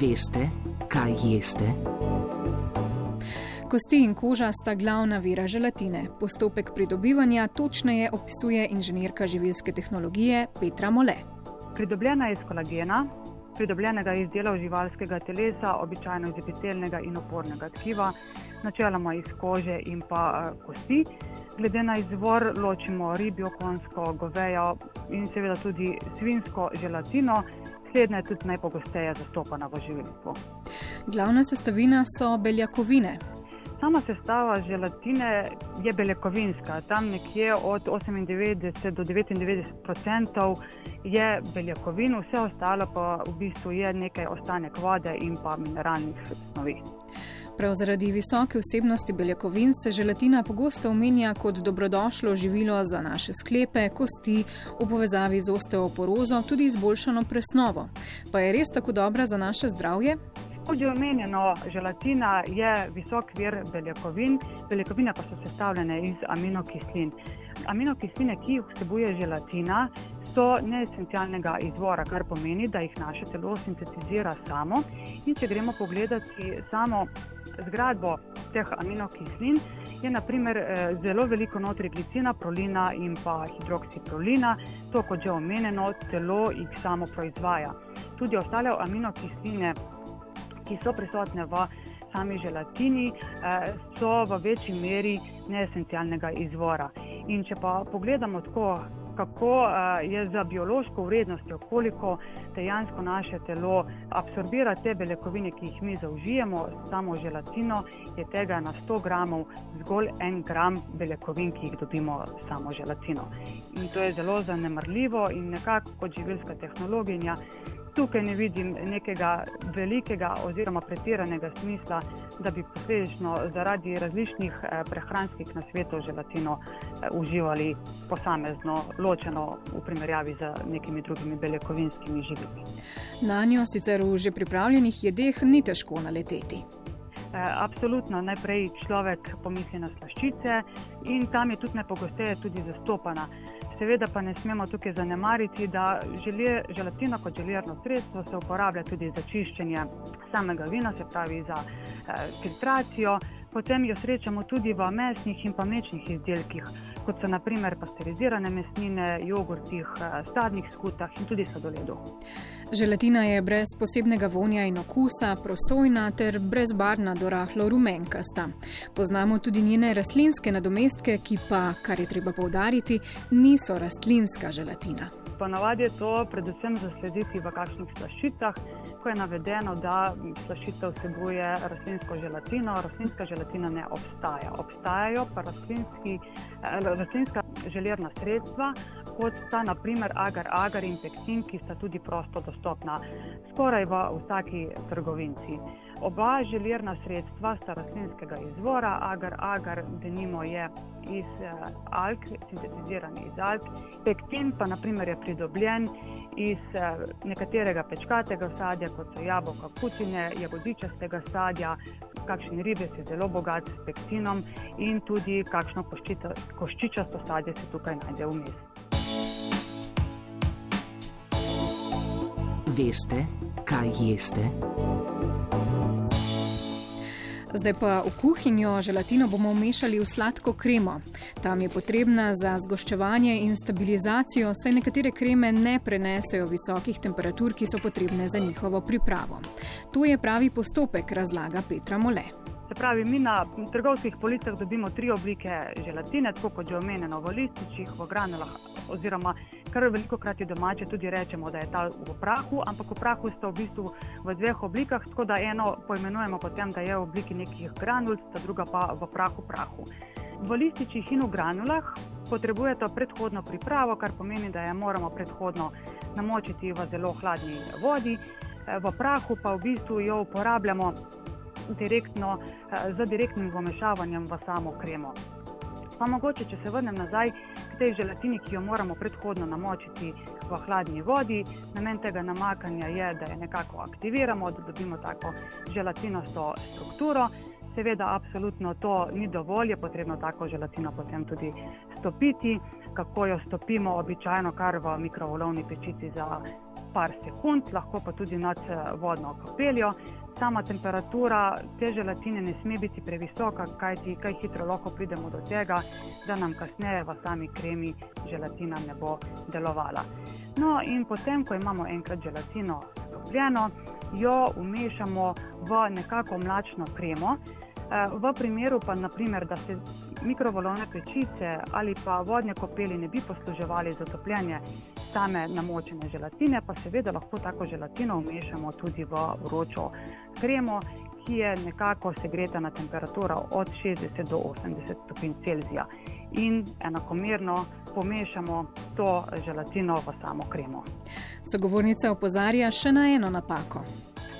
Veste, kaj jeste? Kosti in koža sta glavna vira želatine. Postopek pridobivanja točneje opisuje inženirka živilske tehnologije Petra Mole. Pridobljena je iz kolagena, pridobljenega iz delov živalskega telesa, običajno iz epitelnega in opornega tkiva, načeloma iz kože in pa eh, kosti. Glede na izvor ločimo ribjo, konsko, govejo in seveda tudi svinsko želatino. Slednja je tudi najpogosteje zastopana v živilstvu. Glavna sestavina so beljakovine. Sama sestava želatine je beljakovinska. Tam nekje od 98 do 99 odstotkov je beljakovin, vse ostalo pa v bistvu je nekaj ostanek vode in pa mineralnih snovi. Prav zaradi visoke vsebnosti beljakovin se želatina pogosto omenja kot dobrodošlo živilo za naše sklepe, kosti, v povezavi z osteoporozo, tudi izboljšano presnovo. Pa je res tako dobra za naše zdravje? Kot je omenjeno, želatina je visok vir beljakovin, beljakovine pa so sestavljene iz aminokislin. Aminokisline, ki jih vsebuje želatina, so neesencialnega izvora, kar pomeni, da jih naše telo sintetizira samo. In če gremo pogledati samo zgradbo teh aminokislin, je naprimer eh, zelo veliko notri glicina, prolina in pa hidroksiprolina. To, kot že omenjeno, telo jih samo proizvaja. Tudi ostale aminokisline ki so prisotne v sami želatini, eh, so v večji meri neesencialnega izvora. In če pa pogledamo tako, kako je za biološko vrednostjo, koliko dejansko naše telo absorbira te beljakovine, ki jih mi zaužijemo, samo želatino, je tega na 100 gramov zgolj en gram beljakovin, ki jih dobimo samo želatino. In to je zelo zanemrljivo in nekako kot živilska tehnologija tukaj ne vidim nekega velikega oziroma pretiranega smisla, da bi posledično zaradi različnih eh, prehranskih nasvetov želatino eh, uživali posamezno, ločeno v primerjavi z nekimi drugimi beljakovinskimi živili. Na njo sicer v že pripravljenih jedeh ni težko naleteti. Eh, absolutno, najprej človek pomisli na slaščice in tam je tudi najpogosteje tudi zastopana. Seveda pa ne smemo tukaj zanemariti, da želje, želatina kot željerno sredstvo se uporablja tudi za čiščenje samega vina, se pravi za eh, filtracijo. Potem jo srečamo tudi v mesnih in pa mlečnih izdelkih, kot so naprimer pasterizirane mesnine, jogurtih, eh, sadnih skutah in tudi sladoledu. Želatina je brez posebnega vonja in okusa, prosojna ter brezbarna do rahlo rumenkasta. Poznamo tudi njene rastlinske nadomestke, ki pa, kar je treba povdariti, niso rastlinska želatina. Ponavadi je to predvsem zaslediti v kakšnih slaščicah, ko je navedeno, da slaščica vsebuje rastlinsko želatino. Rastlinska želatina ne obstaja. Obstajajo pa rastlinski, eh, rastlinska željerna sredstva, kot sta naprimer agar-agar in pektin, ki sta tudi prosto dostopna skoraj v vsaki trgovinci. Oba željerna sredstva sta rastlinskega izvora, agar-agar denimo je iz uh, alg, sintetiziran iz alg, pektin pa naprimer je pridobljen iz uh, nekaterega pečkatega sadja, kot so jabolka, kutine, jagodičastega sadja, kakšen ribes je zelo bogat s pektinom in tudi kakšno koščičasto sadje se tukaj najde vmes. Veste, kaj jeste? Zdaj pa v kuhinjo želatino bomo umešali v sladko kremo. Tam je potrebna za zgoščevanje in stabilizacijo, saj nekatere kreme ne prenesejo visokih temperatur, ki so potrebne za njihovo pripravo. To je pravi postopek, razlaga Petra Mole. Se pravi, mi na trgovskih policah dobimo tri oblike želatine, tako kot že omenjeno v lističih, v granulah, oziroma kar veliko krat je domače tudi rečemo, da je ta v prahu, ampak v prahu sta v bistvu v dveh oblikah, tako da eno pojmenujemo potem, da je v obliki nekih granul, ta druga pa v prahu prahu. V lističih in v granulah potrebujete predhodno pripravo, kar pomeni, da je moramo predhodno namočiti v zelo hladni vodi, v prahu pa v bistvu jo uporabljamo direktno, eh, z direktnim vmešavanjem v samo kremo. Pa mogoče, če se vrnem nazaj k tej želatini, ki jo moramo predhodno namočiti v hladni vodi, namen tega namakanja je, da jo nekako aktiviramo, da dobimo tako želatinasto strukturo. Seveda, absolutno to ni dovolj, je potrebno tako želatino potem tudi stopiti. Kako jo stopimo, običajno kar v mikrovalovni pečici za par sekund, lahko pa tudi nad vodno kapeljo. Sama temperatura te želatine ne sme biti previsoka, kajti kaj hitro lahko pridemo do tega, da nam kasneje v sami kremi želatina ne bo delovala. No, in potem, ko imamo enkrat želatino stopljeno, jo umešamo v nekako mlačno kremo. Eh, v primeru pa, naprimer, da se mikrovalovne pečice ali pa vodne kopeli ne bi posluževali za topljenje same namočene želatine, pa seveda lahko tako želatino umešamo tudi v vročo kremo, ki je nekako segreta na temperaturo od 60 do 80 stopinj Celzija. In enakomerno pomešamo to želatino v samo kremo. Sogovornica opozarja še na eno napako.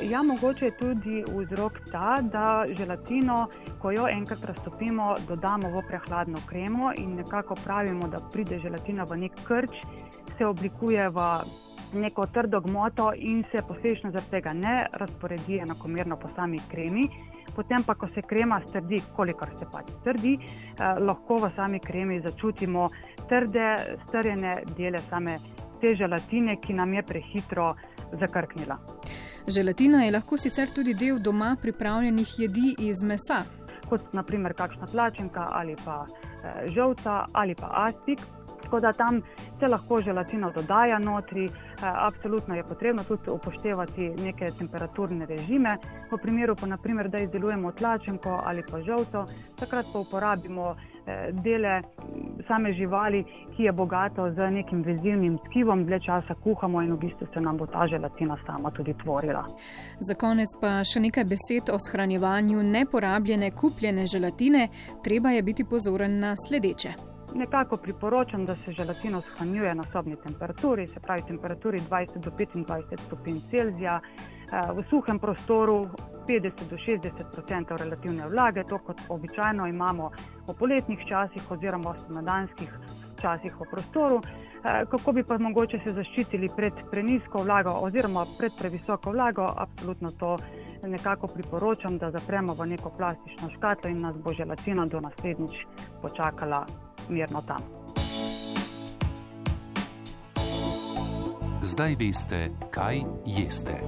Ja, mogoče je tudi vzrok ta, da želatino, ko jo enkrat raztopimo, dodamo v prehladno kremo in nekako pravimo, da pride želatina v nek krč, se oblikuje v neko trdo gmoto in se posledično zaradi tega ne razporedi enakomerno po sami kremi. Potem pa, ko se krema strdi, kolikor se pač strdi, eh, lahko v sami kremi začutimo trde, strjene dele same te želatine, ki nam je prehitro zakrknila. Želatina je lahko sicer tudi del doma pripravljenih jedi iz mesa. Kot naprimer kakšna tlačenka ali pa e, žolca ali pa astik. Tako da tam se lahko želatino dodaja notri, e, absolutno je potrebno tudi upoštevati neke temperaturne režime. V primeru, pa, naprimer, da izdelujemo tlačenko ali pa žolco, takrat pa uporabimo Eh, dele same živali, ki je bogato z nekim vezilnim tkivom, dlje časa kuhamo in v bistvu se nam bo ta želatina sama tudi tvorila. Za konec pa še nekaj besed o shranjevanju neporabljene kupljene želatine. Treba je biti pozoren na sledeče. Nekako priporočam, da se želatino shranjuje na sobni temperaturi, se pravi temperaturi 20 do 25 stopinj Celzija, eh, v suhem prostoru 50 do 60 odstotkov relativne vlage, to kot običajno imamo v poletnih časih oziroma v spomladanskih časih v prostoru. Eh, kako bi pa mogoče se zaščitili pred prenisko vlago oziroma pred previsoko vlago, absolutno to nekako priporočam, da zapremo v neko plastično škatlo in nas bo želatina do naslednjič počakala mirno tam. Zdaj veste, kaj jeste.